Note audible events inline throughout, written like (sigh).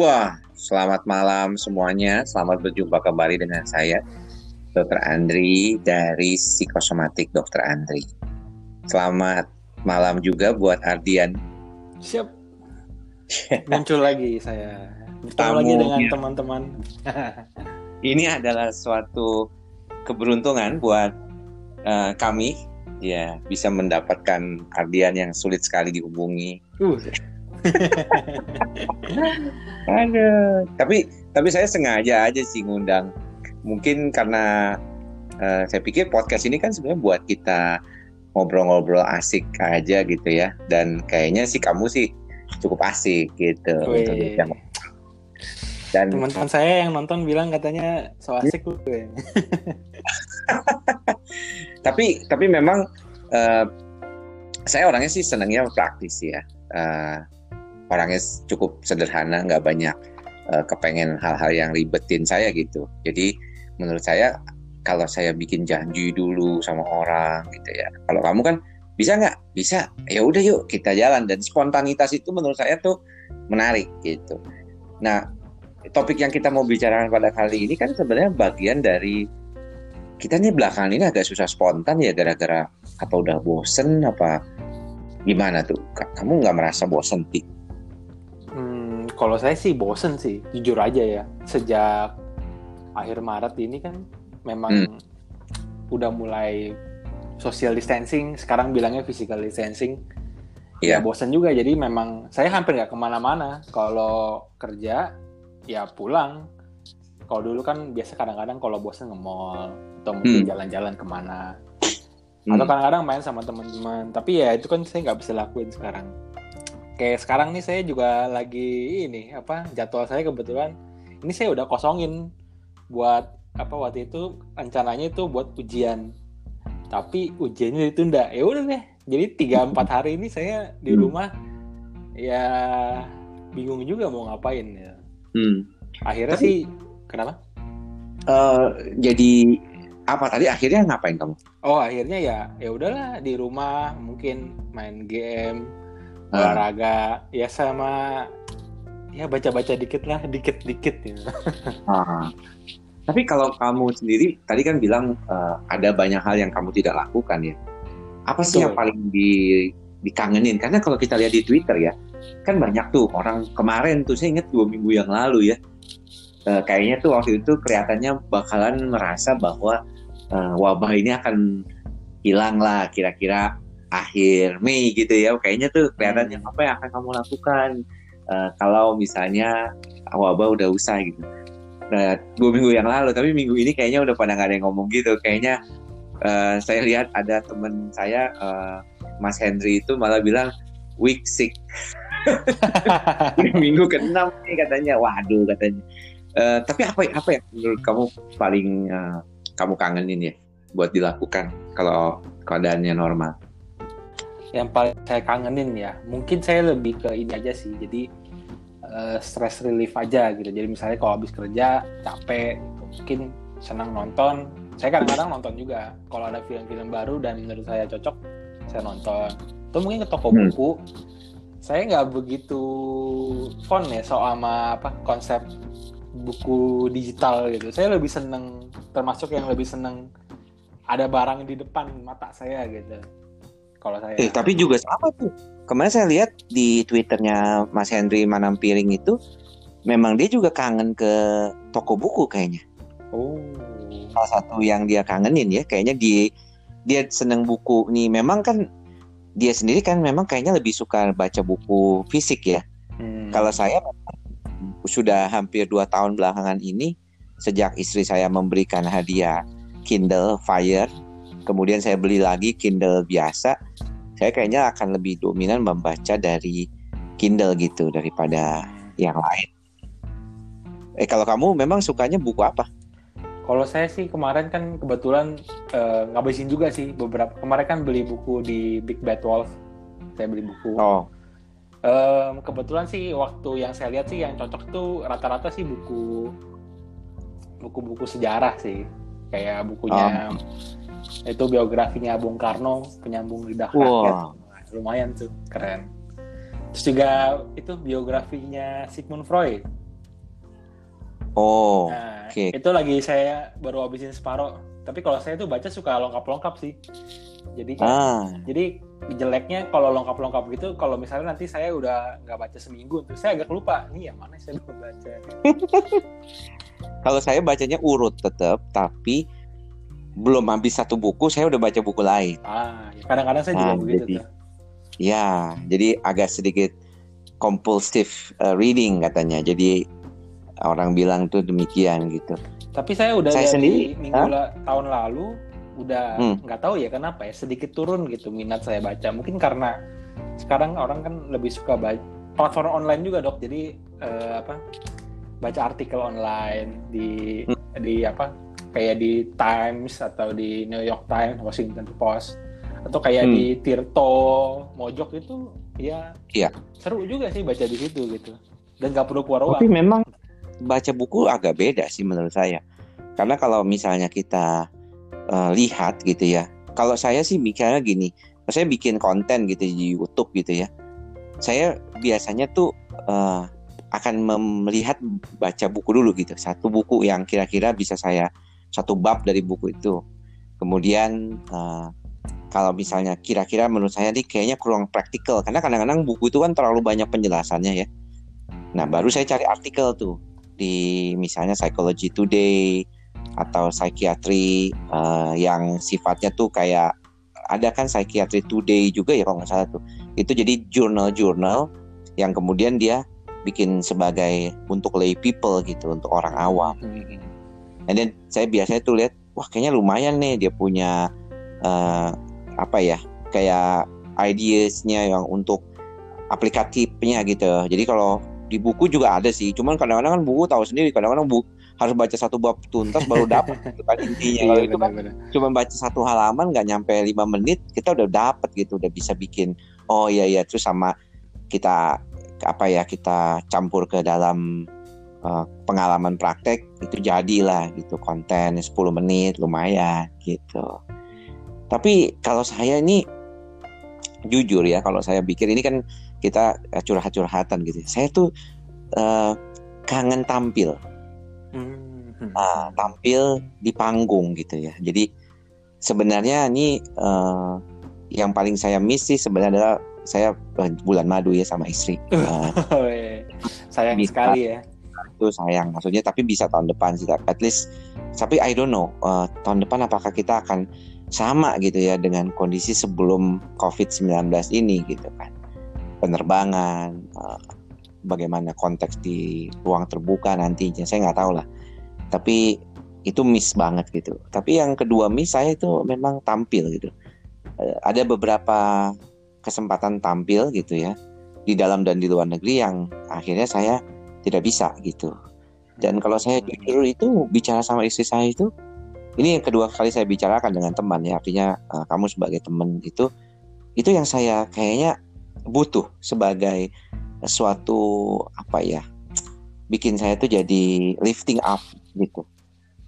Wah, selamat malam semuanya. Selamat berjumpa kembali dengan saya, Dr. Andri dari Psikosomatik Dr. Andri. Selamat malam juga buat Ardian. Siap. (laughs) Muncul lagi saya. Bertemu lagi dengan teman-teman. (laughs) Ini adalah suatu keberuntungan buat uh, kami ya bisa mendapatkan Ardian yang sulit sekali dihubungi. Uh. Aduh. Tapi tapi saya sengaja aja sih ngundang. Mungkin karena uh, saya pikir podcast ini kan sebenarnya buat kita ngobrol-ngobrol asik aja gitu ya. Dan kayaknya sih kamu sih cukup asik gitu. Dan teman-teman saya yang nonton bilang katanya so asik lu. (laughs) tapi tapi memang uh, saya orangnya sih senangnya praktis ya. Uh, orangnya cukup sederhana, nggak banyak uh, kepengen hal-hal yang ribetin saya gitu. Jadi menurut saya kalau saya bikin janji dulu sama orang gitu ya. Kalau kamu kan bisa nggak? Bisa. Ya udah yuk kita jalan dan spontanitas itu menurut saya tuh menarik gitu. Nah topik yang kita mau bicarakan pada kali ini kan sebenarnya bagian dari kita nih belakangan ini agak susah spontan ya gara-gara apa udah bosen apa gimana tuh kamu nggak merasa bosen sih kalau saya sih bosen sih, jujur aja ya. Sejak akhir Maret ini kan memang hmm. udah mulai social distancing, sekarang bilangnya physical distancing. Yeah. Ya iya. bosen juga, jadi memang saya hampir nggak ke mana-mana. Kalau kerja, ya pulang. Kalau dulu kan biasa kadang-kadang kalau bosen nge-mall, atau mungkin hmm. jalan-jalan hmm. ke mana. Hmm. Atau kadang-kadang main sama teman-teman. Tapi ya itu kan saya nggak bisa lakuin sekarang kayak sekarang nih saya juga lagi ini apa jadwal saya kebetulan ini saya udah kosongin buat apa waktu itu rencananya itu buat ujian tapi ujiannya ditunda ya udah deh jadi tiga (laughs) empat hari ini saya di hmm. rumah ya bingung juga mau ngapain ya hmm. akhirnya tapi, sih kenapa uh, jadi apa tadi akhirnya ngapain kamu oh akhirnya ya ya udahlah di rumah mungkin main game. Olahraga ya sama ya baca-baca dikit lah dikit-dikit ya. (laughs) Ah. Tapi kalau kamu sendiri tadi kan bilang uh, ada banyak hal yang kamu tidak lakukan ya. Apa sih Betul. yang paling di dikangenin? Karena kalau kita lihat di Twitter ya, kan banyak tuh orang kemarin tuh saya ingat dua minggu yang lalu ya. Uh, kayaknya tuh waktu itu kelihatannya bakalan merasa bahwa uh, wabah ini akan hilang lah kira-kira akhir Mei gitu ya. Kayaknya tuh kelihatannya hmm. apa yang akan kamu lakukan uh, kalau misalnya wabah udah usai gitu. Nah dua minggu yang lalu tapi minggu ini kayaknya udah pada nggak ada yang ngomong gitu. Kayaknya uh, saya lihat ada teman saya uh, Mas Henry itu malah bilang week sick. (laughs) Minggu ke-6 nih katanya. Waduh katanya. Uh, tapi apa apa yang menurut kamu paling uh, kamu kangenin ya buat dilakukan kalau keadaannya normal yang paling saya kangenin ya mungkin saya lebih ke ini aja sih. Jadi uh, stress relief aja gitu. Jadi misalnya kalau habis kerja capek gitu. mungkin senang nonton. Saya kadang-kadang nonton juga. Kalau ada film-film baru dan menurut saya cocok saya nonton. Atau mungkin ke toko hmm. buku. Saya nggak begitu fun ya soal sama apa konsep buku digital gitu. Saya lebih seneng termasuk yang lebih seneng ada barang di depan mata saya gitu kalau saya. Eh, tapi juga sama tuh. Kemarin saya lihat di twitternya Mas Henry Manampiring itu, memang dia juga kangen ke toko buku kayaknya. Oh. Salah satu yang dia kangenin ya, kayaknya dia dia seneng buku nih. Memang kan dia sendiri kan memang kayaknya lebih suka baca buku fisik ya. Hmm. Kalau saya sudah hampir dua tahun belakangan ini sejak istri saya memberikan hadiah Kindle Fire kemudian saya beli lagi Kindle biasa saya kayaknya akan lebih dominan membaca dari Kindle gitu daripada yang lain. Eh kalau kamu memang sukanya buku apa? Kalau saya sih kemarin kan kebetulan uh, ngabisin juga sih beberapa. Kemarin kan beli buku di Big Bad Wolf. Saya beli buku. Oh. Um, kebetulan sih waktu yang saya lihat sih yang cocok tuh rata-rata sih buku buku-buku sejarah sih. Kayak bukunya oh itu biografinya Bung Karno penyambung lidah wow. rakyat nah, lumayan tuh keren terus juga itu biografinya Sigmund Freud Oh, Nah, oke. itu lagi saya baru habisin separuh. Tapi kalau saya tuh baca suka lengkap-lengkap sih. Jadi Ah, jadi jeleknya kalau lengkap-lengkap gitu, kalau misalnya nanti saya udah nggak baca seminggu, terus saya agak lupa. Nih yang mana saya belum baca. (laughs) kalau saya bacanya urut tetap, tapi belum habis satu buku, saya udah baca buku lain. Ah, ya kadang-kadang saya juga Nah, begitu jadi- tuh. Ya, jadi agak sedikit compulsive uh, reading katanya. Jadi orang bilang tuh demikian gitu. Tapi saya udah Saya sendiri, minggu la- tahun lalu udah Hmm. nggak tahu ya kenapa ya sedikit turun gitu minat saya baca. Mungkin karena sekarang orang kan lebih suka baca platform online juga dok. Jadi eh, apa baca artikel online di Hmm. di apa kayak di Times atau di New York Times, Washington Post atau kayak Hmm. di Tirto, Mojok itu ya Iya. seru juga sih baca di situ gitu dan nggak perlu keluar Tapi uang. memang baca buku agak beda sih menurut saya. Karena kalau misalnya kita uh, lihat gitu ya. Kalau saya sih mikirnya gini, saya bikin konten gitu di YouTube gitu ya. Saya biasanya tuh uh, akan melihat baca buku dulu gitu. Satu buku yang kira-kira bisa saya satu bab dari buku itu. Kemudian uh, kalau misalnya kira-kira menurut saya nih kayaknya kurang praktikal karena kadang-kadang buku itu kan terlalu banyak penjelasannya ya. Nah, baru saya cari artikel tuh di misalnya Psychology Today atau psikiatri eh, yang sifatnya tuh kayak ada kan Psychiatry Today juga ya kalau nggak salah tuh. Itu jadi jurnal-jurnal yang kemudian dia bikin sebagai untuk lay people gitu, untuk orang awam. Hmm. And then saya biasanya tuh lihat, wah kayaknya lumayan nih dia punya eh, apa ya, kayak ideasnya yang untuk aplikatifnya gitu. Jadi kalau di buku juga ada sih, cuman kadang-kadang kan buku tahu sendiri, kadang-kadang buku harus baca satu bab tuntas baru dapat (laughs) gitu kan intinya. Kalau Iya itu kan cuma baca satu halaman nggak nyampe lima menit, kita udah dapat gitu, udah bisa bikin. Oh iya iya, terus sama kita apa ya kita campur ke dalam uh, pengalaman praktek itu jadilah gitu konten 10 menit lumayan gitu. Tapi kalau saya ini jujur ya kalau saya pikir ini kan kita eh, curhat-curhatan gitu. Saya tuh eh, kangen tampil. Ah, tampil di panggung gitu ya. Jadi sebenarnya ini eh, yang paling saya miss sih sebenarnya adalah saya eh, bulan madu ya sama istri. (laughs) Eh, iya. Sayang Bisa. sekali ya. Itu sayang. Maksudnya tapi bisa tahun depan sih at least tapi I don't know eh, tahun depan apakah kita akan sama gitu ya dengan kondisi sebelum COVID-19 ini gitu kan. Penerbangan eh, bagaimana konteks di ruang terbuka nantinya saya nggak tahu lah. Tapi itu miss banget gitu. Tapi yang kedua miss saya itu memang tampil gitu. Eh, ada beberapa kesempatan tampil gitu ya di dalam dan di luar negeri yang akhirnya saya tidak bisa gitu. Dan kalau saya jujur itu bicara sama istri saya itu, ini yang kedua kali saya bicarakan dengan teman ya, artinya eh, kamu sebagai teman itu, itu yang saya kayaknya butuh sebagai suatu apa ya, bikin saya tuh jadi lifting up gitu.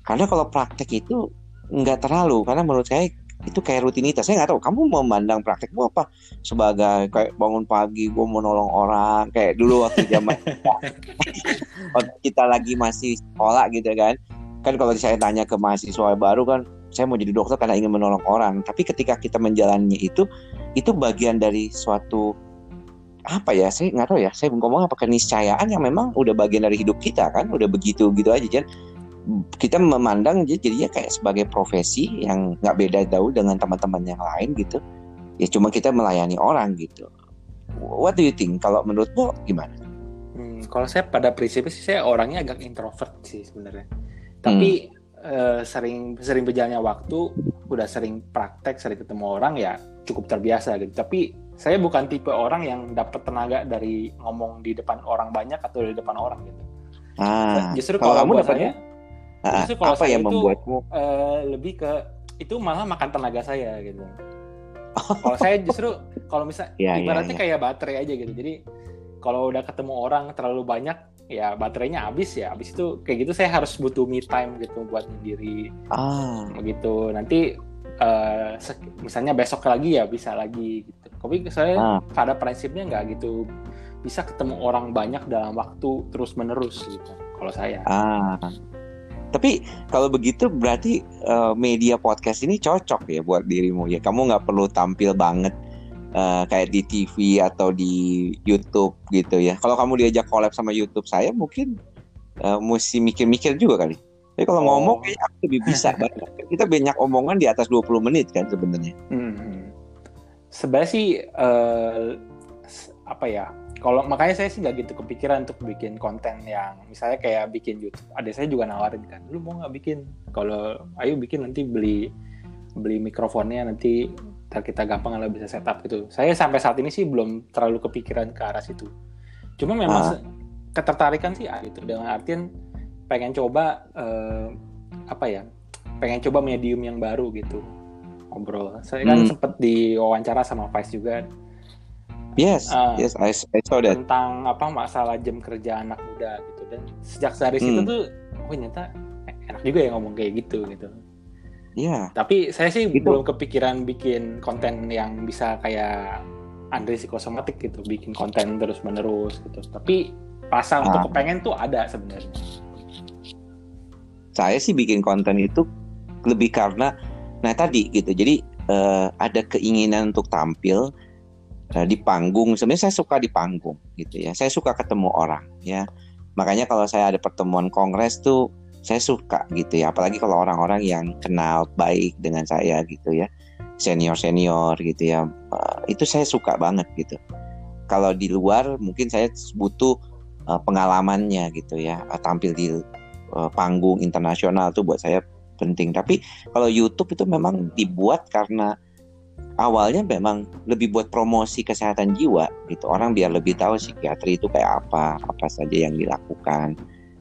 Karena kalau praktek itu nggak terlalu, karena menurut saya itu kayak rutinitas. Saya nggak tahu kamu memandang praktekmu apa? Sebagai kayak bangun pagi gue mau nolong orang. Kayak dulu waktu zaman (laughs) waktu kita lagi masih sekolah gitu kan. Kan kalau saya tanya ke mahasiswa baru kan saya mau jadi dokter karena ingin menolong orang. Tapi ketika kita menjalani itu itu bagian dari suatu apa ya saya nggak tahu ya. Saya ngomong apa keniscayaan yang memang udah bagian dari hidup kita kan. Udah begitu gitu aja Jan kita memandang jadi jadinya kayak sebagai profesi yang nggak beda jauh dengan teman-teman yang lain gitu ya cuma kita melayani orang gitu what do you think kalau menurutmu gimana Hmm, kalau saya pada prinsipnya sih saya orangnya agak introvert sih sebenarnya. Tapi eh, sering sering berjalannya waktu, udah sering praktek, sering ketemu orang ya cukup terbiasa gitu. Tapi saya bukan tipe orang yang dapat tenaga dari ngomong di depan orang banyak atau di depan orang gitu. ah Justru kalau kalau kamu dapatnya saya ah, justru kalau apa saya yang itu- membuatmu eh, lebih ke itu malah makan tenaga saya gitu. (laughs) Kalau saya justru kalau misal iya, ibaratnya iya. kayak baterai aja gitu. Jadi kalau udah ketemu orang terlalu banyak ya baterainya habis ya. Habis itu kayak gitu saya harus butuh me time gitu buat sendiri ah begitu. Nanti sek- misalnya besok lagi ya bisa lagi gitu. Tapi saya Ah. pada prinsipnya nggak gitu bisa ketemu orang banyak dalam waktu terus menerus gitu. kalau saya. Ah. Tapi kalau begitu berarti uh, media podcast ini cocok ya buat dirimu ya. Kamu nggak perlu tampil banget uh, kayak di TV atau di YouTube gitu ya. Kalau kamu diajak collab sama YouTube saya mungkin uh, mesti mikir-mikir juga kali. Tapi kalau oh. ngomong kayak aku lebih bisa (laughs) banget. Kita banyak omongan di atas 20 menit kan sebenarnya. Hmm. Sebenarnya sih uh, apa ya? Kalau makanya saya sih nggak gitu kepikiran untuk bikin konten yang misalnya kayak bikin YouTube. Ada saya juga nawarin kan, lu mau nggak bikin? Kalau ayo bikin nanti beli beli mikrofonnya nanti kita gampang lah bisa setup gitu. Saya sampai saat ini sih belum terlalu kepikiran ke arah situ. Cuma memang ah. ketertarikan sih gitu dengan artian pengen coba uh, apa ya? Pengen coba medium yang baru gitu. Ngobrol. Saya kan hmm. sempat diwawancara sama Vice juga Yes, uh, yes, I, I saw that. Tentang apa masalah jam kerja anak muda gitu dan sejak dari hmm. situ tuh, oh ternyata enak juga ya ngomong kayak gitu gitu. Iya. Yeah. Tapi saya sih gitu. belum kepikiran bikin konten yang bisa kayak Andre psikosomatik gitu, bikin konten terus menerus gitu. Tapi rasa ah. untuk kepengen tuh ada sebenarnya. Saya sih bikin konten itu lebih karena, nah tadi gitu. Jadi uh, ada keinginan untuk tampil di panggung. Sebenarnya saya suka di panggung gitu ya. Saya suka ketemu orang ya. Makanya kalau saya ada pertemuan kongres tuh saya suka gitu ya. Apalagi kalau orang-orang yang kenal baik dengan saya gitu ya. Senior senior gitu ya. Uh, itu saya suka banget gitu. Kalau di luar mungkin saya butuh uh, pengalamannya gitu ya. Tampil di panggung internasional tuh buat saya penting. Tapi kalau YouTube itu memang dibuat karena awalnya memang lebih buat promosi kesehatan jiwa gitu. Orang biar lebih tahu psikiatri itu kayak apa apa saja yang dilakukan.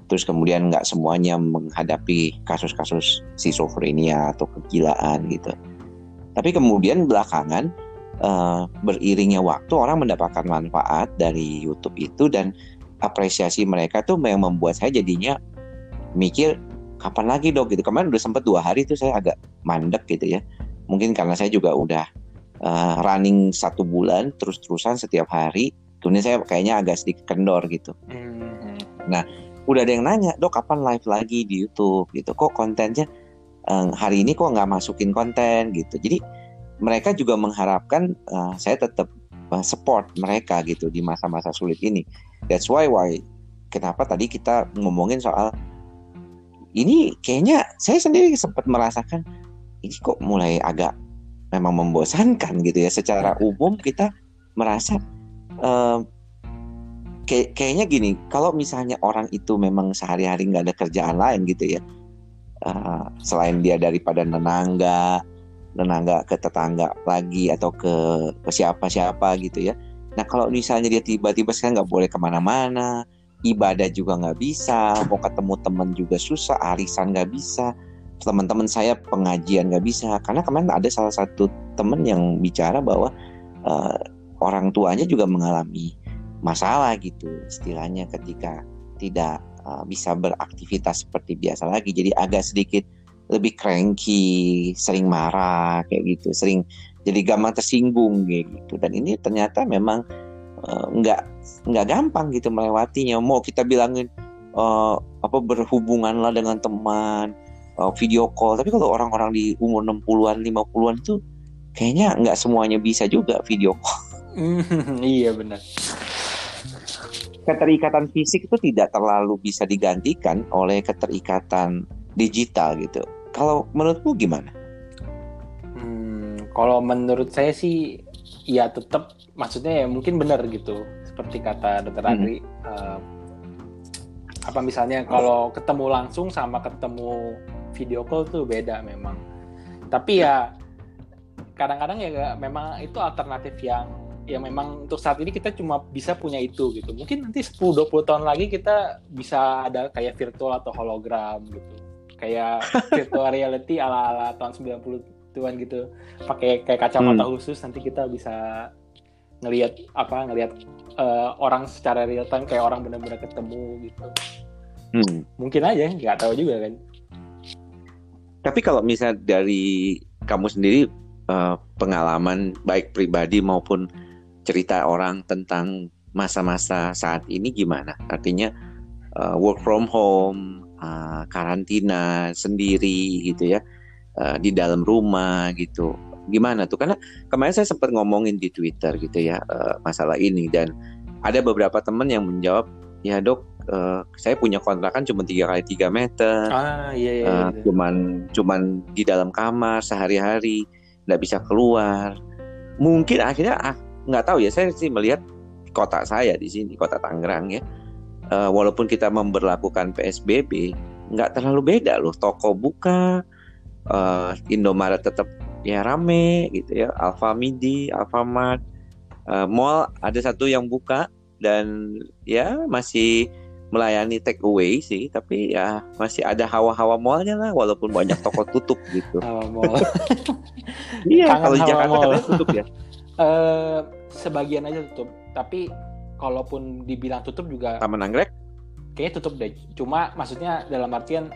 Terus kemudian nggak semuanya menghadapi kasus-kasus schizophrenia atau kegilaan gitu. Tapi kemudian belakangan uh, beriringnya waktu orang mendapatkan manfaat dari YouTube itu dan apresiasi mereka tuh yang membuat saya jadinya mikir kapan lagi dok? Gitu. Kemarin udah sempet dua hari tuh saya agak mandek gitu ya mungkin karena saya juga udah uh, running satu bulan terus-terusan setiap hari kemudian saya kayaknya agak sedikit kendor gitu. Hmm. nah udah ada yang nanya dok kapan live lagi di YouTube? Gitu. Kok kontennya uh, hari ini kok nggak masukin konten? Gitu. Jadi mereka juga mengharapkan uh, saya tetap uh, support mereka gitu di masa-masa sulit ini. That's why why kenapa tadi kita ngomongin soal ini kayaknya saya sendiri sempat merasakan ini kok mulai agak memang membosankan gitu ya. Secara umum kita merasa uh, kayak kayaknya gini kalau misalnya orang itu memang sehari-hari nggak ada kerjaan lain gitu ya uh, selain dia daripada nenangga nenangga ke tetangga lagi atau ke ke siapa-siapa gitu ya. Nah kalau misalnya dia tiba-tiba sekarang nggak boleh ke mana-mana ibadah juga nggak bisa mau ketemu teman juga susah arisan nggak bisa teman-teman saya pengajian nggak bisa. Karena kemarin ada salah satu teman yang bicara bahwa uh, orang tuanya juga mengalami masalah gitu istilahnya ketika tidak uh, bisa beraktivitas seperti biasa lagi. Jadi agak sedikit lebih cranky sering marah kayak gitu. Sering jadi gampang tersinggung gitu. Dan ini ternyata memang uh, nggak nggak gampang gitu melewatinya. Mau kita bilangin uh, apa berhubungan lah dengan teman uh, video call. Tapi kalau orang-orang di umur 60-an 50-an itu kayaknya nggak semuanya bisa juga video call. (laughs) Iya benar. Keterikatan fisik itu tidak terlalu bisa digantikan oleh keterikatan digital gitu. Kalau menurutmu gimana? Hmm, kalau menurut saya sih ya tetap maksudnya ya mungkin benar gitu. Seperti kata dokter Andri hmm. uh, apa misalnya kalau ketemu langsung sama ketemu video call tuh beda memang. Tapi ya kadang-kadang ya memang itu alternatif yang ya memang untuk saat ini kita cuma bisa punya itu gitu. Mungkin nanti 10-20 tahun lagi kita bisa ada kayak virtual atau hologram gitu. Kayak (laughs) virtual reality ala-ala tahun 90-an gitu. Pakai kayak kacamata hmm. khusus nanti kita bisa ngelihat apa ngelihat uh, orang secara real time kayak orang benar-benar ketemu gitu hmm. mungkin aja nggak tahu juga kan tapi kalau misalnya dari kamu sendiri uh, pengalaman baik pribadi maupun cerita orang tentang masa-masa saat ini gimana? Artinya uh, work from home, uh, karantina sendiri gitu ya uh, di dalam rumah gitu. Gimana tuh? Karena kemarin saya sempat ngomongin di Twitter gitu ya uh, masalah ini dan ada beberapa teman yang menjawab ya dok uh, saya punya kontrakan cuma tiga kali tiga meter, ah, iya, iya, uh, cuman cuman di dalam kamar sehari-hari nggak bisa keluar. Mungkin akhirnya ah nggak tahu ya saya sih melihat kota saya di sini kota Tangerang ya. Uh, walaupun kita memperlakukan PSBB nggak terlalu beda loh. Toko buka uh, Indomaret tetap ya rame gitu ya. Alfamidi Alfamart uh, mall ada satu yang buka dan ya masih melayani take away sih tapi ya masih ada hawa-hawa mallnya lah walaupun banyak toko tutup (laughs) gitu. Hawa mall. (laughs) Iya kalau di Jakarta katanya tutup ya. Uh, (laughs) sebagian aja tutup tapi kalaupun dibilang tutup juga Taman Anggrek? Kayaknya tutup deh. Cuma maksudnya dalam artian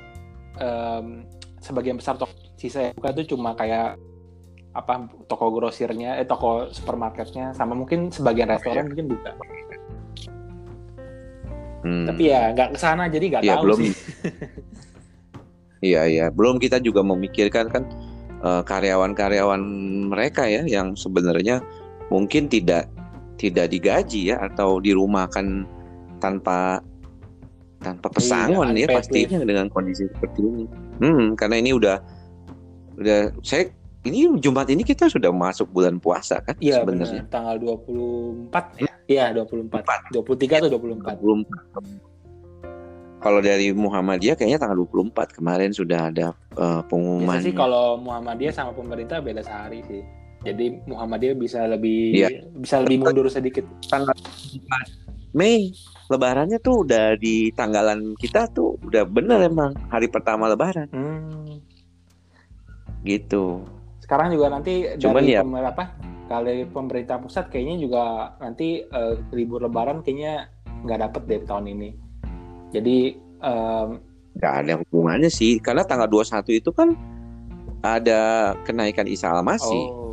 um, sebagian besar toko sisa yang buka itu cuma kayak apa toko grosirnya eh toko supermarketnya sama mungkin sebagian restoran ya. mungkin buka hmm. tapi ya nggak ke sana jadi nggak ya, tahu belum. sih (laughs) iya iya belum kita juga memikirkan kan uh, karyawan-karyawan mereka ya yang sebenarnya mungkin tidak tidak digaji ya atau dirumahkan tanpa tanpa iya, pesangon iya, ya pastinya dengan kondisi seperti ini. Hmm, karena ini udah udah saya ini Jumat ini kita sudah masuk bulan puasa kan iya, sebenarnya. Tanggal 24 ya. Iya, 24. 4. 23 atau 24? 24. Kalau dari Muhammadiyah kayaknya tanggal 24 kemarin sudah ada uh, pengumuman. Biasa sih kalau Muhammadiyah sama pemerintah beda sehari sih. Jadi Muhammadiyah bisa lebih ya. bisa lebih mundur sedikit. Tanggal 4 Mei Lebarannya tuh udah di tanggalan kita tuh udah bener emang hari pertama Lebaran. Hmm. Gitu. Sekarang juga nanti Cuman dari ya, apa? Kali pemerintah pusat kayaknya juga nanti uh, libur Lebaran kayaknya nggak dapet deh tahun ini. Jadi um, nggak ada hubungannya sih karena tanggal 21 itu kan ada kenaikan Isa Al-Masih. Oh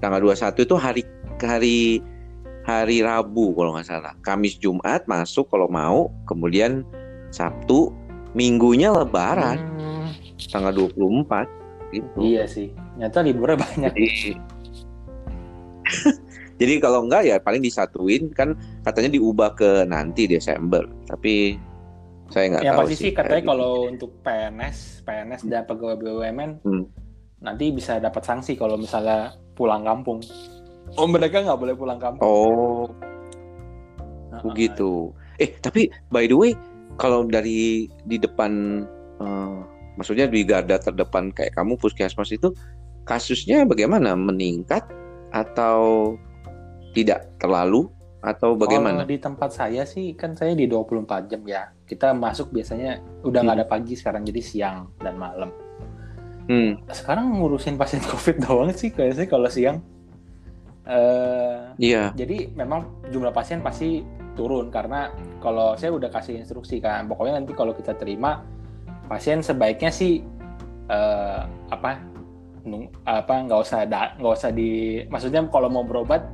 tanggal 21 itu hari hari hari Rabu kalau nggak salah. Kamis Jumat masuk kalau mau, kemudian Sabtu minggunya lebaran. Hmm. Tanggal 24 gitu. Iya sih. Nyata liburnya banyak. Jadi (laughs) Jadi kalau enggak ya paling disatuin kan katanya diubah ke nanti Desember. Tapi saya nggak ya, tahu pasti sih katanya gitu. kalau untuk PNS, PNS dan pegawai BUMN hmm. nanti bisa dapat sanksi kalau misalnya pulang kampung. Oh mereka nggak boleh pulang kampung. Oh, nah, begitu. Eh tapi by the way, kalau dari di depan, uh, maksudnya di garda terdepan kayak kamu puskesmas itu, kasusnya bagaimana? Meningkat atau tidak terlalu? Atau bagaimana? Kalau di tempat saya sih kan saya di 24 jam ya. Kita masuk biasanya udah nggak hmm. ada pagi sekarang jadi siang dan malam. Hmm. Sekarang ngurusin pasien (laughs) COVID doang sih kayaknya kalau siang. Uh, iya. Jadi memang jumlah pasien pasti turun karena kalau saya udah kasih instruksi kan, pokoknya nanti kalau kita terima pasien sebaiknya sih uh, apa nung, apa nggak usah nggak usah di maksudnya kalau mau berobat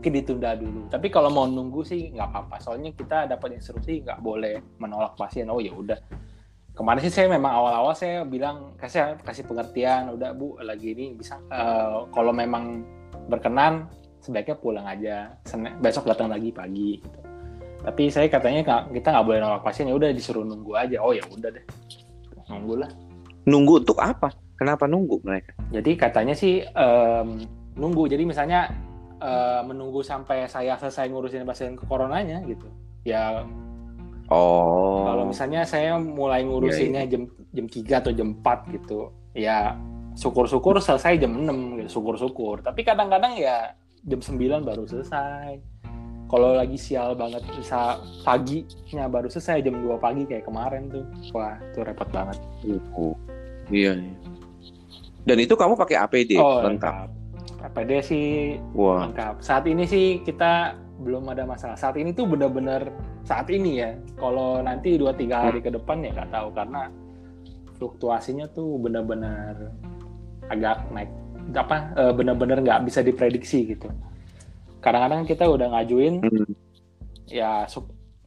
mungkin ditunda dulu. Tapi kalau mau nunggu sih nggak apa-apa. Soalnya kita dapat instruksi nggak boleh menolak pasien. Oh ya udah kemarin sih saya memang awal-awal saya bilang kasih kasih pengertian udah bu lagi ini bisa uh, kalau memang berkenan sebaiknya pulang aja besok datang lagi pagi gitu. Tapi saya katanya kita nggak boleh nolak pasien ya udah disuruh nunggu aja oh ya udah deh nunggu lah nunggu untuk apa kenapa nunggu mereka jadi katanya sih um, nunggu jadi misalnya uh, menunggu sampai saya selesai ngurusin pasien ke coronanya gitu ya Oh. Kalau misalnya saya mulai ngurusinnya yeah, yeah. jam jam 3 atau jam 4 gitu. Ya syukur-syukur selesai jam 6 gitu, syukur-syukur. Tapi kadang-kadang ya jam 9 baru selesai. Kalau lagi sial banget bisa paginya baru selesai jam 2 pagi kayak kemarin tuh. Wah, itu repot banget. Uh, iya, iya. Dan itu kamu pakai APD oh, lengkap. APD sih Wah. lengkap. Saat ini sih kita belum ada masalah. Saat ini tuh benar-benar saat ini ya. Kalau nanti dua tiga hari ke depan ya nggak tahu karena fluktuasinya tuh benar-benar agak naik apa e, benar-benar nggak bisa diprediksi gitu. Kadang-kadang kita udah ngajuin hmm. ya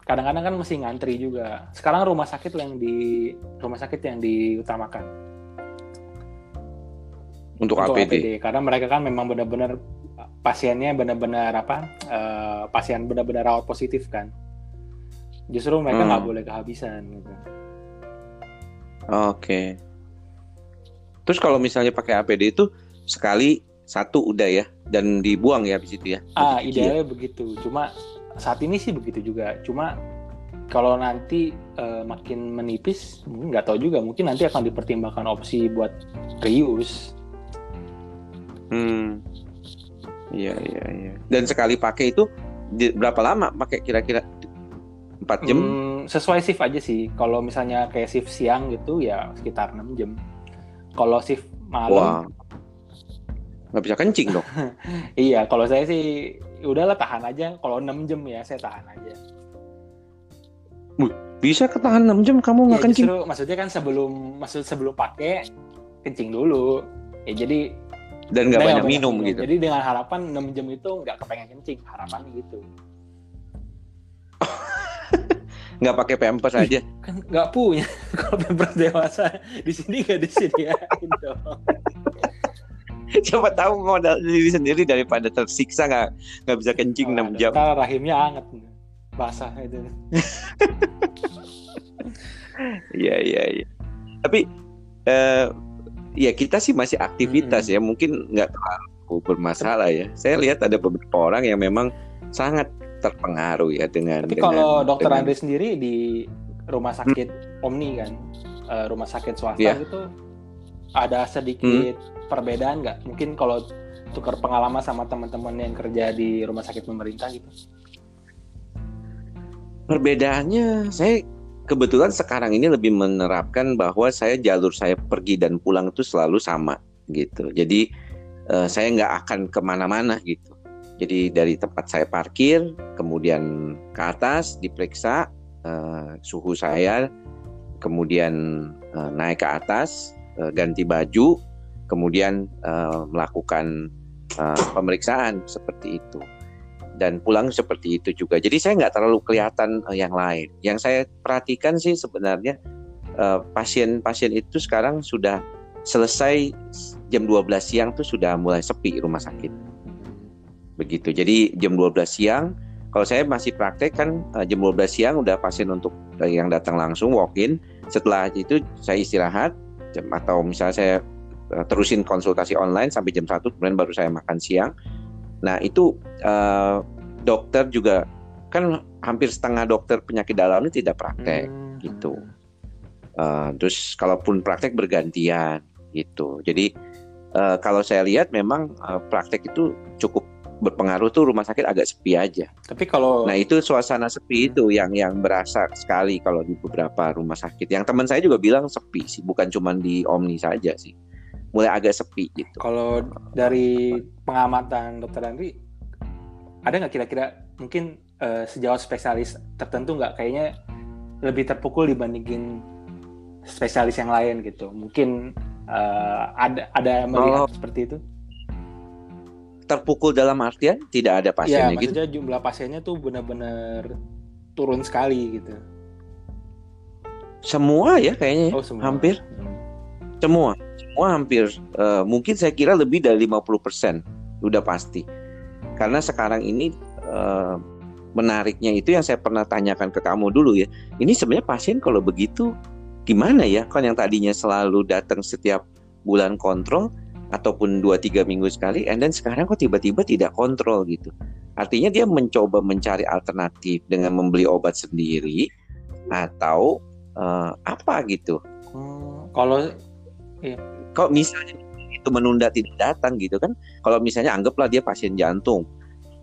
kadang-kadang kan mesti ngantri juga. Sekarang rumah sakit yang di rumah sakit yang diutamakan untuk, untuk APD. APD karena mereka kan memang benar-benar pasiennya benar-benar apa uh, pasien benar-benar rawat positif kan. Justru mereka nggak hmm. boleh kehabisan gitu. Oke. Okay. Terus kalau misalnya pakai APD itu sekali satu udah ya dan dibuang ya di situ ya. Ah, idealnya ya. begitu. Cuma saat ini sih begitu juga. Cuma kalau nanti uh, makin menipis nggak tahu juga. Mungkin nanti akan dipertimbangkan opsi buat reuse. Hmm. Iya iya iya. Dan sekali pakai itu di, berapa lama pakai kira-kira? Empat jam? Hmm, sesuai shift aja sih. Kalau misalnya kayak shift siang gitu ya sekitar 6 jam. Kalau shift malam nggak bisa kencing dong. (laughs) Iya kalau saya sih udahlah tahan aja. Kalau 6 jam ya saya tahan aja. Bisa ketahan 6 jam kamu nggak ya, kencing? justru, maksudnya kan sebelum maksud sebelum pakai kencing dulu. Ya jadi dan nggak banyak minum, minum gitu. Jadi dengan harapan 6 jam itu nggak kepengen kencing harapannya gitu. (laughs) Nggak pakai pampers aja? Kan nggak punya. (laughs) Kalau pampers dewasa di sini nggak disediain dong (laughs) Coba tahu modal diri sendiri daripada tersiksa nggak nggak bisa kencing enam 6 jam. Kalau rahimnya anget basah itu. (laughs) Iya iya iya. Tapi eh, ya kita sih masih aktivitas hmm. ya mungkin nggak terlalu bermasalah ya. Saya lihat ada beberapa orang yang memang sangat terpengaruh ya dengan. Tapi dengan, kalau dokter dengan... Andri sendiri di rumah sakit hmm. Omni kan, uh, rumah sakit swasta yeah. gitu, ada sedikit hmm perbedaan nggak? Mungkin kalau tukar pengalaman sama teman-teman yang kerja di rumah sakit pemerintah gitu? Perbedaannya, saya kebetulan sekarang ini lebih menerapkan bahwa saya jalur saya pergi dan pulang itu selalu sama gitu. Jadi uh, saya nggak akan ke mana-mana gitu. Jadi dari tempat saya parkir, kemudian ke atas diperiksa uh, suhu saya, kemudian uh, naik ke atas, uh, ganti baju, kemudian uh, melakukan uh, pemeriksaan seperti itu dan pulang seperti itu juga. Jadi saya nggak terlalu kelihatan yang lain. Yang saya perhatikan sih sebenarnya pasien-pasien itu sekarang sudah selesai jam 12 siang tuh sudah mulai sepi rumah sakit. Begitu. Jadi jam 12 siang kalau saya masih praktek kan uh, jam 12 siang udah pasien untuk yang datang langsung walk in. Setelah itu saya istirahat atau misalnya saya Eh, terusin konsultasi online sampai jam 1 kemudian baru saya makan siang. Nah, itu uh, dokter juga kan hampir setengah dokter penyakit dalam ini tidak praktek hmm. gitu. Uh, terus kalaupun praktek bergantian gitu. Jadi uh, kalau saya lihat memang uh, praktek itu cukup berpengaruh tuh rumah sakit agak sepi aja. Tapi kalau Nah, itu suasana sepi itu yang yang berasa sekali kalau di beberapa rumah sakit. Yang teman saya juga bilang sepi sih, bukan cuma di Omni saja sih mulai agak sepi gitu. Kalau dari pengamatan dokter Andri, ada nggak kira-kira mungkin uh, sejauh spesialis tertentu nggak kayaknya lebih terpukul dibandingin spesialis yang lain gitu? Mungkin uh, ada ada melihat oh. seperti itu? Terpukul dalam artian tidak ada pasiennya ya, gitu? Ya, jumlah pasiennya tuh benar-benar turun sekali gitu. Semua ya kayaknya, ya? oh, semua. hampir. Hmm. Semua semua hampir uh, mungkin saya kira lebih dari 50% udah pasti. Karena sekarang ini uh, menariknya itu yang saya pernah tanyakan ke kamu dulu ya. Ini sebenarnya pasien kalau begitu gimana ya? Kan yang tadinya selalu datang setiap bulan kontrol ataupun 2-3 minggu sekali and then sekarang kok tiba-tiba tidak kontrol gitu. Artinya dia mencoba mencari alternatif dengan membeli obat sendiri atau uh, apa gitu. Hmm, kalau iya kalau misalnya itu menunda tidak datang gitu kan kalau misalnya anggaplah dia pasien jantung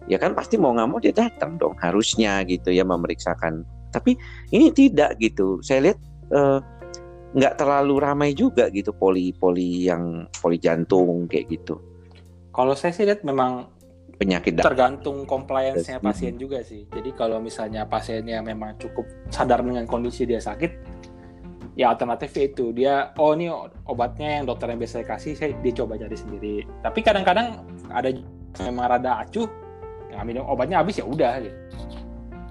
ya kan pasti mau nggak mau dia datang dong harusnya gitu ya memeriksakan tapi ini tidak gitu saya lihat eh, nggak terlalu ramai juga gitu poli poli yang poli jantung kayak gitu. Kalau saya sih lihat memang penyakit tergantung compliance-nya pasien juga sih. Jadi kalau misalnya pasiennya memang cukup sadar dengan kondisi dia sakit ya alternatif itu. Dia oh ini obatnya yang dokter yang biasa kasih saya dia coba cari sendiri. Tapi kadang-kadang ada memang rada acuh yang minum obatnya habis ya udah gitu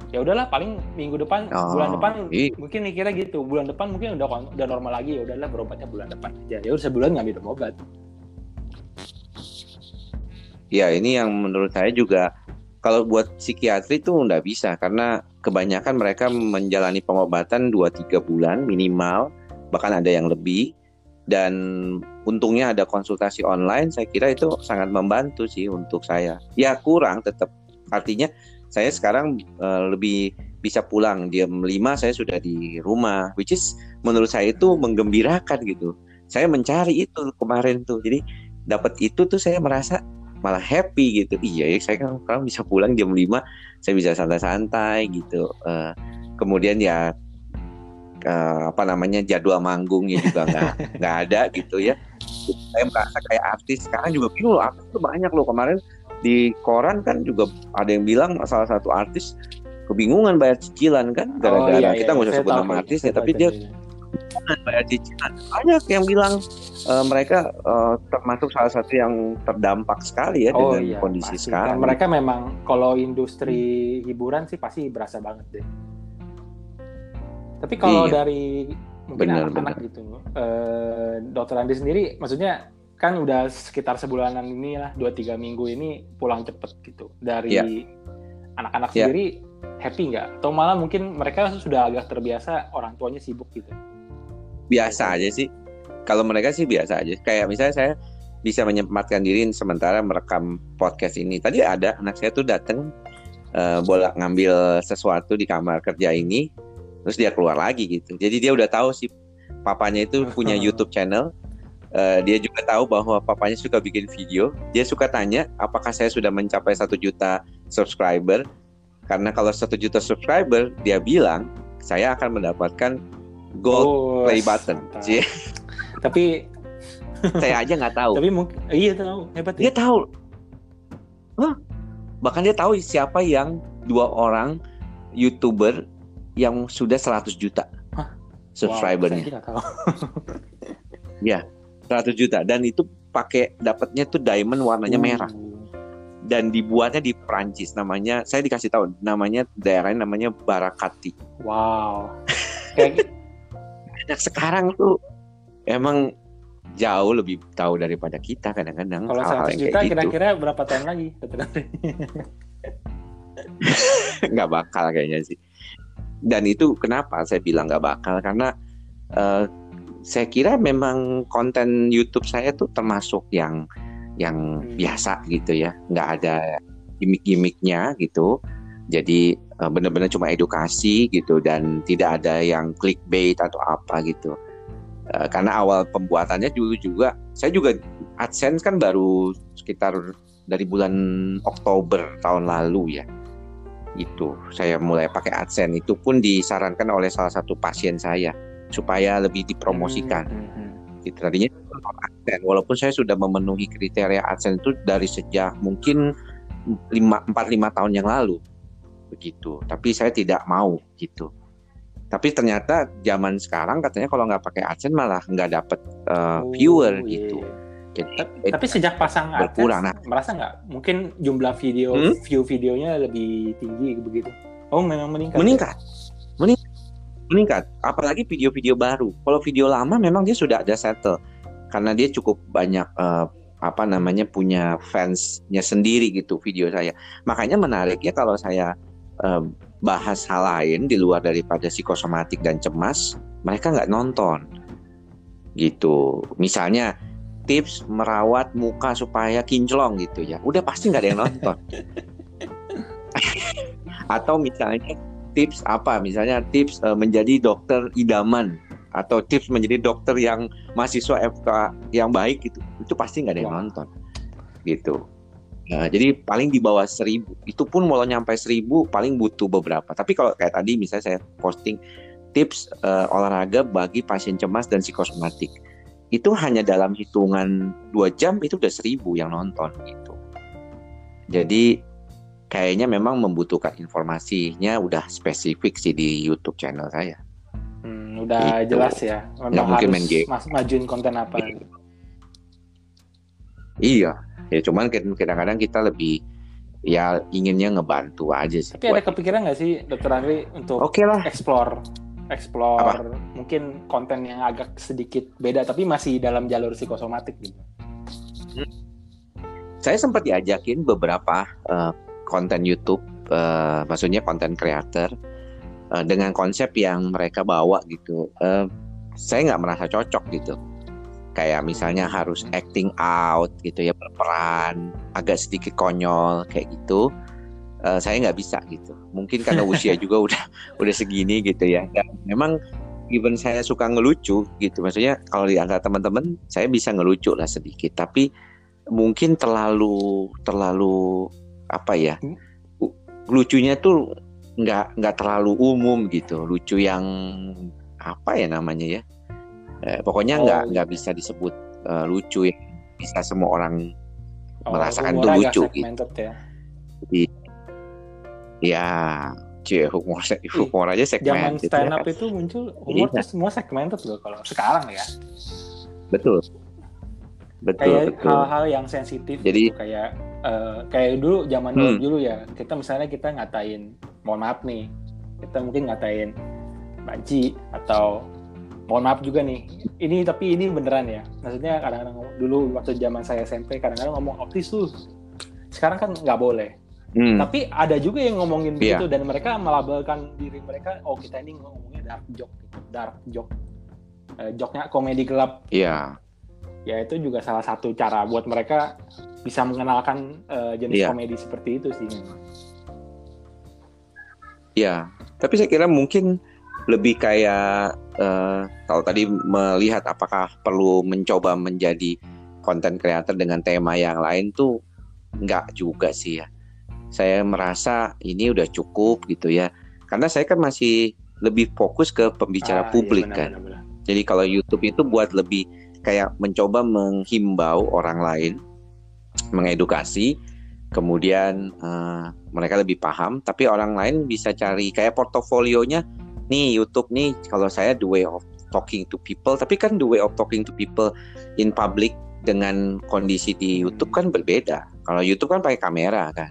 ya udahlah paling minggu depan Oh, bulan depan iya. mungkin mikirnya gitu. Bulan depan mungkin udah udah normal lagi. Ya udahlah berobatnya bulan depan aja. Ya udah sebulan nggak minum obat. Ya ini yang menurut saya juga kalau buat psikiatri itu nggak bisa. Karena kebanyakan mereka menjalani pengobatan 2-3 bulan minimal bahkan ada yang lebih. Dan untungnya ada konsultasi online saya kira itu sangat membantu sih untuk saya. Ya kurang tetap artinya saya sekarang eh, lebih bisa pulang jam 5 saya sudah di rumah which is menurut saya itu menggembirakan gitu. Saya mencari itu kemarin tuh jadi dapat itu tuh saya merasa malah happy gitu. Iya ya saya kan sekarang bisa pulang jam 5 saya bisa santai-santai gitu. Eh, kemudian ya eh, apa namanya jadwal manggungnya juga nggak (laughs) nggak ada gitu ya. Saya merasa kayak artis sekarang juga bingung loh artis tuh banyak loh. Kemarin di koran kan juga ada yang bilang salah satu artis kebingungan bayar cicilan kan? Gara-gara iya, kita nggak usah sebut nama artisnya tapi dia ceritanya. bayar cicilan. Banyak yang bilang eh, mereka eh, termasuk salah satu yang terdampak sekali ya oh dengan iya kondisi pasti. sekarang. Dan mereka memang kalau industri hiburan sih pasti berasa banget deh. Tapi kalau Iya. dari mungkin Benar, anak-anak gitu eh, dokter Andi sendiri maksudnya kan udah sekitar sebulanan ini lah dua tiga minggu ini pulang cepet gitu dari Iya. anak-anak Iya. sendiri happy nggak atau malah mungkin mereka sudah agak terbiasa orang tuanya sibuk gitu biasa aja sih. Kalau mereka sih biasa aja. Kayak misalnya saya bisa menyempatkan diri sementara merekam podcast ini. Tadi ada anak saya tuh datang eh, bolak ngambil sesuatu di kamar kerja ini, terus dia keluar lagi gitu. Jadi dia udah tahu sih papanya itu punya (laughs) YouTube channel. Eh, dia juga tahu bahwa papanya suka bikin video. Dia suka tanya apakah saya sudah mencapai satu juta subscriber. Karena kalau satu juta subscriber, dia bilang saya akan mendapatkan gold Oh, play button. (laughs) tapi (laughs) saya aja nggak tahu. tapi mungkin iya tahu hebat dia ya tahu. Hah? Bahkan dia tahu siapa yang dua orang youtuber yang sudah 100 juta Hah? subscribernya. Wow, saya tahu. (laughs) 100 juta. Dan itu pakai dapatnya tuh diamond warnanya merah. Uh, dan dibuatnya di Prancis namanya saya dikasih tahu namanya daerahnya namanya Barakati. wow. Kayak (laughs) Nah, sekarang tuh emang jauh lebih tahu daripada kita kadang-kadang kalau hal-hal 100 yang juta gitu. kira-kira berapa tahun lagi (laughs) nggak bakal kayaknya sih. Dan itu kenapa saya bilang nggak bakal? Karena eh, saya kira memang konten YouTube saya tuh termasuk yang yang Hmm. biasa gitu ya, nggak ada gimmick-gimmicknya gitu. Jadi eh, benar-benar cuma edukasi gitu dan tidak ada yang clickbait atau apa gitu. Eh, karena awal pembuatannya dulu juga saya juga AdSense kan baru sekitar dari bulan Oktober tahun lalu ya itu saya mulai pakai AdSense itu pun disarankan oleh salah satu pasien saya supaya lebih dipromosikan Hmm, hmm, hmm. gitu. tadinya AdSense walaupun saya sudah memenuhi kriteria AdSense itu dari sejak mungkin 5 4 5 tahun yang lalu begitu tapi saya tidak mau gitu tapi ternyata zaman sekarang katanya kalau nggak pakai AdSense malah nggak dapet uh, Oh, viewer iya, gitu iya. jadi Ta- Tapi sejak pasang berkurang. AdSense, merasa nggak mungkin jumlah video Hmm? view videonya lebih tinggi begitu? Oh memang meningkat. ya? meningkat meningkat meningkat. Apalagi video-video baru. Kalau video lama memang dia sudah ada settle. Karena dia cukup banyak eh, apa namanya punya fansnya sendiri gitu video saya. Makanya menariknya kalau saya eh, bahas hal lain di luar daripada psikosomatik dan cemas mereka nggak nonton. Gitu. Misalnya tips merawat muka supaya kinclong gitu ya. Udah pasti nggak ada yang nonton. (laughs) Atau misalnya tips apa? Misalnya tips eh, menjadi dokter idaman atau tips menjadi dokter yang mahasiswa FK yang baik gitu. Itu pasti nggak ada yang nonton. Gitu. Nah, jadi paling di bawah seribu itu pun walau nyampe seribu paling butuh beberapa. Tapi kalau kayak tadi misalnya saya posting tips eh, olahraga bagi pasien cemas dan psikosomatik. Itu hanya dalam hitungan dua jam itu udah seribu yang nonton gitu. Jadi kayaknya memang membutuhkan informasinya udah spesifik sih di YouTube channel saya. Hmm, udah Gitu. jelas ya. Memang Nggak mungkin main game. mas majuin konten apa? Iya, ya cuman kadang- kadang-kadang kita lebih ya inginnya ngebantu aja sih. Tapi ada kepikiran nggak sih Dokter Andri untuk okay lah. explore explore Apa? mungkin konten yang agak sedikit beda tapi masih dalam jalur psikosomatik gitu. Hmm. Saya sempat diajakin beberapa uh, konten YouTube, uh, maksudnya konten creator uh, dengan konsep yang mereka bawa gitu. Uh, saya nggak merasa cocok gitu. Kayak misalnya harus acting out gitu ya berperan, agak sedikit konyol kayak gitu uh, saya nggak bisa gitu. Mungkin karena (laughs) usia juga udah udah segini gitu ya. Dan memang even saya suka ngelucu gitu. Maksudnya kalau di antara teman-teman saya bisa ngelucu lah sedikit, tapi mungkin terlalu terlalu apa ya? Hmm? Lucunya tuh nggak nggak terlalu umum gitu. Lucu yang apa ya namanya ya? Eh, pokoknya nggak oh, nggak bisa disebut uh, lucu yang bisa semua orang oh, merasakan itu lucu gitu. Ya. Jadi Ya, cie humor humor aja segmen. Zaman stand up ya. itu muncul humor iya. tuh semua segmented loh kalau sekarang ya. Betul. Betul. Kayak hal-hal yang sensitif. Jadi gitu. kayak uh, kayak dulu zaman hmm. dulu dulu ya kita misalnya kita ngatain, mohon maaf nih, kita mungkin ngatain banci atau mohon maaf juga nih. Ini tapi ini beneran ya. Maksudnya kadang-kadang dulu waktu zaman saya SMP kadang-kadang ngomong optis tuh. Sekarang kan nggak boleh Hmm. Tapi ada juga yang ngomongin yeah. begitu dan mereka melabelkan diri mereka, oh kita ini ngomongnya dark joke, gitu. dark joke, uh, joknya komedi gelap. Iya. Yeah. Ya itu juga salah satu cara buat mereka bisa mengenalkan uh, jenis yeah. komedi seperti itu sih. Iya. Tapi saya kira mungkin lebih kayak uh, kalau tadi melihat apakah perlu mencoba menjadi konten kreator dengan tema yang lain tuh nggak juga sih ya saya merasa ini udah cukup gitu ya karena saya kan masih lebih fokus ke pembicara ah, iya, publik iya, benar, kan benar, benar. jadi kalau YouTube itu buat lebih kayak mencoba menghimbau orang lain mengedukasi kemudian uh, mereka lebih paham tapi orang lain bisa cari kayak portofolionya nih YouTube nih kalau saya the way of talking to people tapi kan the way of talking to people in public dengan kondisi di YouTube kan berbeda kalau YouTube kan pakai kamera kan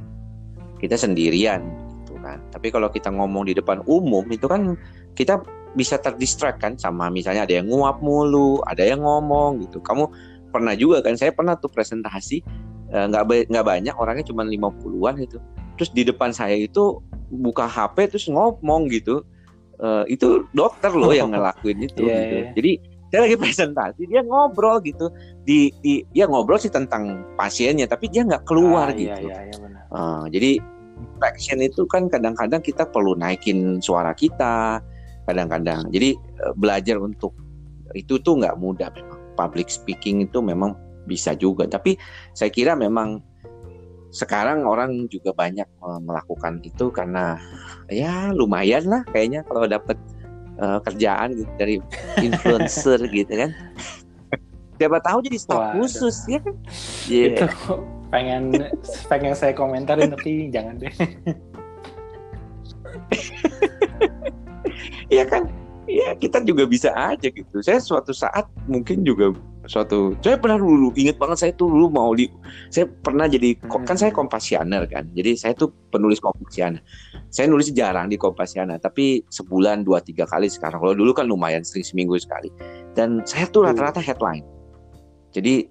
kita sendirian gitu kan. Tapi kalau kita ngomong di depan umum itu kan kita bisa terdistract kan sama misalnya ada yang nguap mulu, ada yang ngomong gitu. Kamu pernah juga kan saya pernah tuh presentasi nggak uh, nggak banyak orangnya cuma 50-an gitu. Terus di depan saya itu buka HP terus ngomong gitu. Uh, itu dokter loh yang ngelakuin itu (laughs) yeah, gitu. Yeah. Jadi saya lagi presentasi dia ngobrol gitu di di dia ngobrol sih tentang pasiennya tapi dia nggak keluar ah, iya, gitu iya, iya, iya, Uh, jadi passion itu kan kadang-kadang kita perlu naikin suara kita, kadang-kadang. Jadi belajar untuk itu tuh nggak mudah memang. Public speaking itu memang bisa juga, tapi saya kira memang sekarang orang juga banyak uh, melakukan itu karena ya lumayan lah kayaknya kalau dapat uh, kerjaan gitu dari (laughs) influencer gitu kan. Siapa tahu jadi staf khusus ya kan? Yeah. Itu pengen pengen saya komentarin tapi jangan deh (laughs) Iya kan ya kita juga bisa aja gitu. Saya suatu saat mungkin juga suatu saya pernah dulu inget banget saya tuh dulu mau di saya pernah jadi hmm. kan saya kompasianer kan. Jadi saya tuh penulis kompasianer saya nulis jarang di kompasianer tapi sebulan dua tiga kali sekarang. Kalau dulu kan lumayan sering seminggu sekali. Dan saya tuh rata-rata headline. Jadi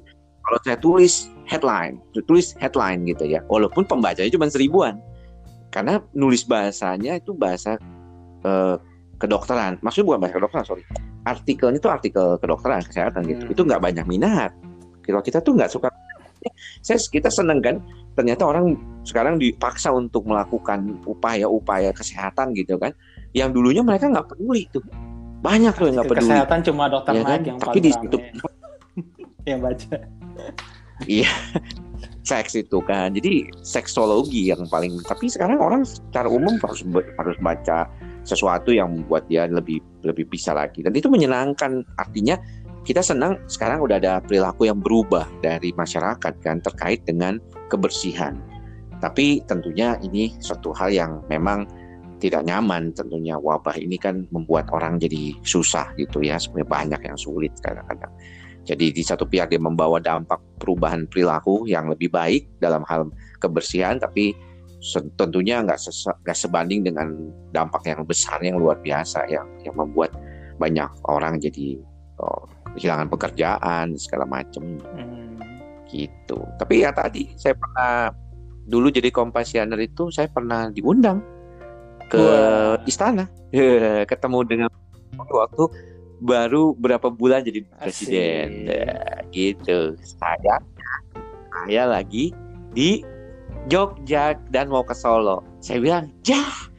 kalau saya tulis headline, tulis headline gitu ya, walaupun pembacanya cuma seribuan, karena nulis bahasanya itu bahasa uh, kedokteran, maksudnya bukan bahasa kedokteran, sorry, artikelnya itu artikel kedokteran kesehatan gitu, hmm. itu nggak banyak minat. Kalau kita tuh nggak suka, saya kita seneng kan, ternyata orang sekarang dipaksa untuk melakukan upaya-upaya kesehatan gitu kan, yang dulunya mereka nggak peduli tuh, banyak tuh yang nggak peduli. Kesehatan cuma dokter ya kan? yang tapi di situ (laughs) yang baca. Iya. Seks itu kan. Jadi seksologi yang paling tapi sekarang orang secara umum harus harus baca sesuatu yang membuat dia lebih lebih bisa lagi. Dan itu menyenangkan. Artinya kita senang sekarang udah ada perilaku yang berubah dari masyarakat kan terkait dengan kebersihan. Tapi tentunya ini suatu hal yang memang tidak nyaman. Tentunya wabah ini kan membuat orang jadi susah gitu ya. Sebenarnya banyak yang sulit kadang-kadang. Jadi di satu pihak dia membawa dampak perubahan perilaku yang lebih baik dalam hal kebersihan, tapi tentunya nggak nggak sebanding dengan dampak yang besar yang luar biasa yang yang membuat banyak orang jadi oh, kehilangan pekerjaan segala macam hmm. gitu. Tapi ya tadi saya pernah dulu jadi kompasioner itu saya pernah diundang ke wow. istana (laughs) ketemu dengan waktu baru berapa bulan jadi presiden nah, gitu saya saya lagi di Jogja dan mau ke Solo. Saya bilang jah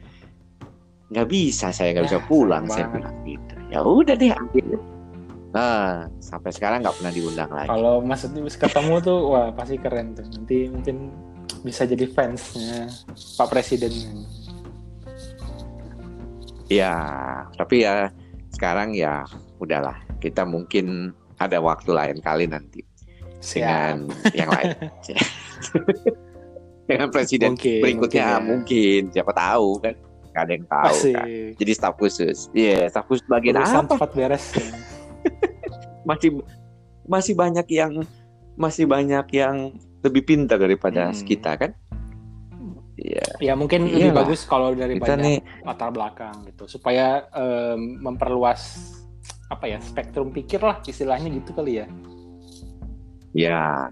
nggak bisa saya nggak bisa pulang saya bilang gitu. Ya udah deh ambil. Nah sampai sekarang nggak pernah diundang lagi. Kalau maksudnya ketemu tuh wah pasti keren tuh. Nanti mungkin bisa jadi fansnya Pak Presiden. Ya tapi ya sekarang ya udahlah. Kita mungkin ada waktu lain kali nanti. Siap. dengan yang lain (laughs) dengan presiden mungkin, berikutnya mungkin, ya. mungkin siapa tahu kan Gak ada yang tahu kan jadi staf khusus iya yeah, staf khusus bagian Urusan apa cepat beres (laughs) masih masih banyak yang masih banyak yang lebih pintar daripada hmm. kita kan Iya. Ya mungkin Iyalah. lebih bagus kalau dari Kita banyak nih... latar belakang gitu supaya um, memperluas apa ya spektrum pikir lah istilahnya gitu kali ya. Ya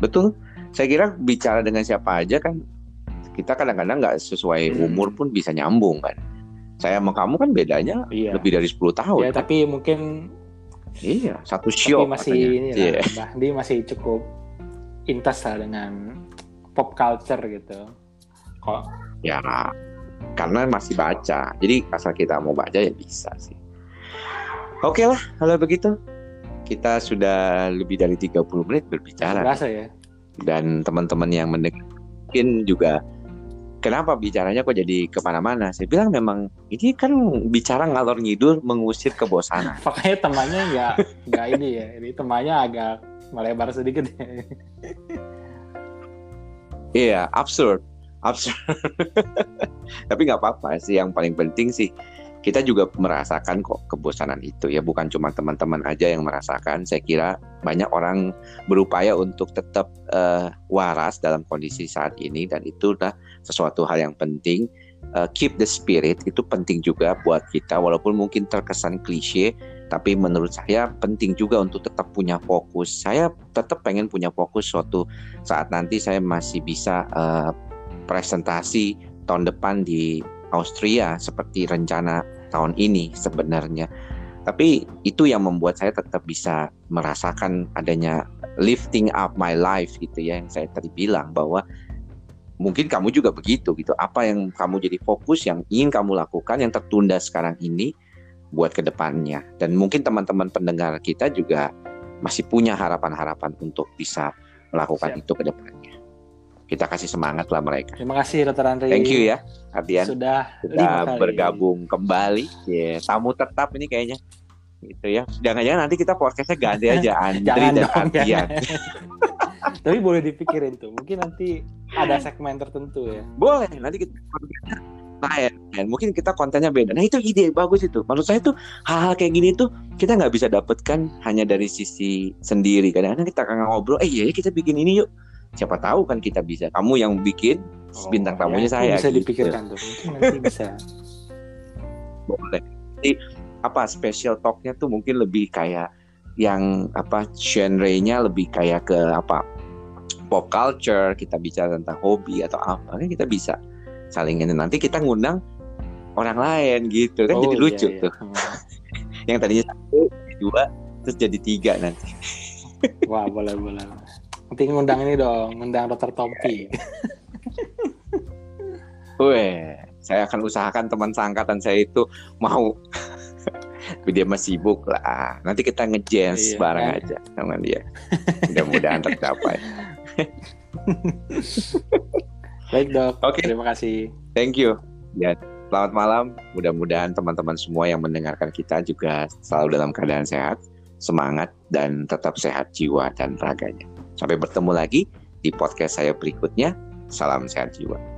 betul. Saya kira bicara dengan siapa aja kan kita kadang-kadang nggak sesuai hmm. umur pun bisa nyambung kan. Saya sama kamu kan bedanya iya. lebih dari 10 tahun. Ya kan? tapi mungkin Iya, satu show masih ini yeah. lah, Mbak masih cukup intas lah dengan pop culture gitu kok ya karena masih baca jadi asal kita mau baca ya bisa sih oke lah kalau begitu kita sudah lebih dari 30 menit berbicara Berasa ya dan teman-teman yang mendengar mungkin juga kenapa bicaranya kok jadi ke mana-mana? Saya bilang memang ini kan bicara ngalor ngidul mengusir kebosanan. (laughs) Makanya temannya nggak nggak ini ya ini temannya agak melebar sedikit. Iya absurd absurd. (laughs) Tapi nggak apa-apa sih yang paling penting sih kita juga merasakan kok kebosanan itu ya bukan cuma teman-teman aja yang merasakan. Saya kira banyak orang berupaya untuk tetap uh, waras dalam kondisi saat ini dan itu adalah sesuatu hal yang penting. Uh, keep the spirit itu penting juga buat kita walaupun mungkin terkesan klise tapi menurut saya penting juga untuk tetap punya fokus. Saya tetap pengen punya fokus suatu saat nanti saya masih bisa uh, presentasi tahun depan di Austria seperti rencana tahun ini sebenarnya. Tapi itu yang membuat saya tetap bisa merasakan adanya lifting up my life gitu ya yang saya tadi bilang bahwa mungkin kamu juga begitu gitu. Apa yang kamu jadi fokus yang ingin kamu lakukan yang tertunda sekarang ini buat ke depannya. Dan mungkin teman-teman pendengar kita juga masih punya harapan-harapan untuk bisa melakukan Siap. itu ke depannya kita kasih semangat lah mereka. Terima kasih Dr. Andri. Thank you ya, Ardian. Sudah, sudah bergabung kembali. Ya, yeah, tamu tetap ini kayaknya. Gitu ya. Jangan-jangan nanti kita podcastnya ganti aja (laughs) Andri Jangan dan Ardian. (laughs) Tapi boleh dipikirin tuh. Mungkin nanti ada segmen tertentu ya. Boleh. Nanti kita lain, lain. Mungkin kita kontennya beda. Nah itu ide bagus itu. Menurut saya tuh hal-hal kayak gini tuh kita nggak bisa dapatkan hanya dari sisi sendiri. Kadang-kadang kita ngobrol, eh iya ya kita bikin ini yuk siapa tahu kan kita bisa. Kamu yang bikin oh, bintang tamunya ya, saya bisa gitu. dipikirkan tuh. Mungkin nanti bisa. Boleh. Jadi apa special talknya tuh mungkin lebih kayak yang apa genre-nya lebih kayak ke apa pop culture kita bicara tentang hobi atau apa kan kita bisa saling ini. Nanti kita ngundang orang lain gitu kan oh, jadi lucu iya. tuh. Hmm. (laughs) yang tadinya satu dua terus jadi tiga nanti. Wah boleh boleh Nanti ngundang ini dong, ngundang dokter Tompi. Weh, saya akan usahakan teman seangkatan saya itu mau (laughs) dia masih sibuk lah. Nanti kita ngejazz iya, bareng kan? aja sama dia. Mudah-mudahan tercapai. (laughs) Baik dok, Oke. Okay. terima kasih. Thank you. Ya, selamat malam. Mudah-mudahan teman-teman semua yang mendengarkan kita juga selalu dalam keadaan sehat, semangat, dan tetap sehat jiwa dan raganya. Sampai bertemu lagi di podcast saya berikutnya. Salam sehat jiwa.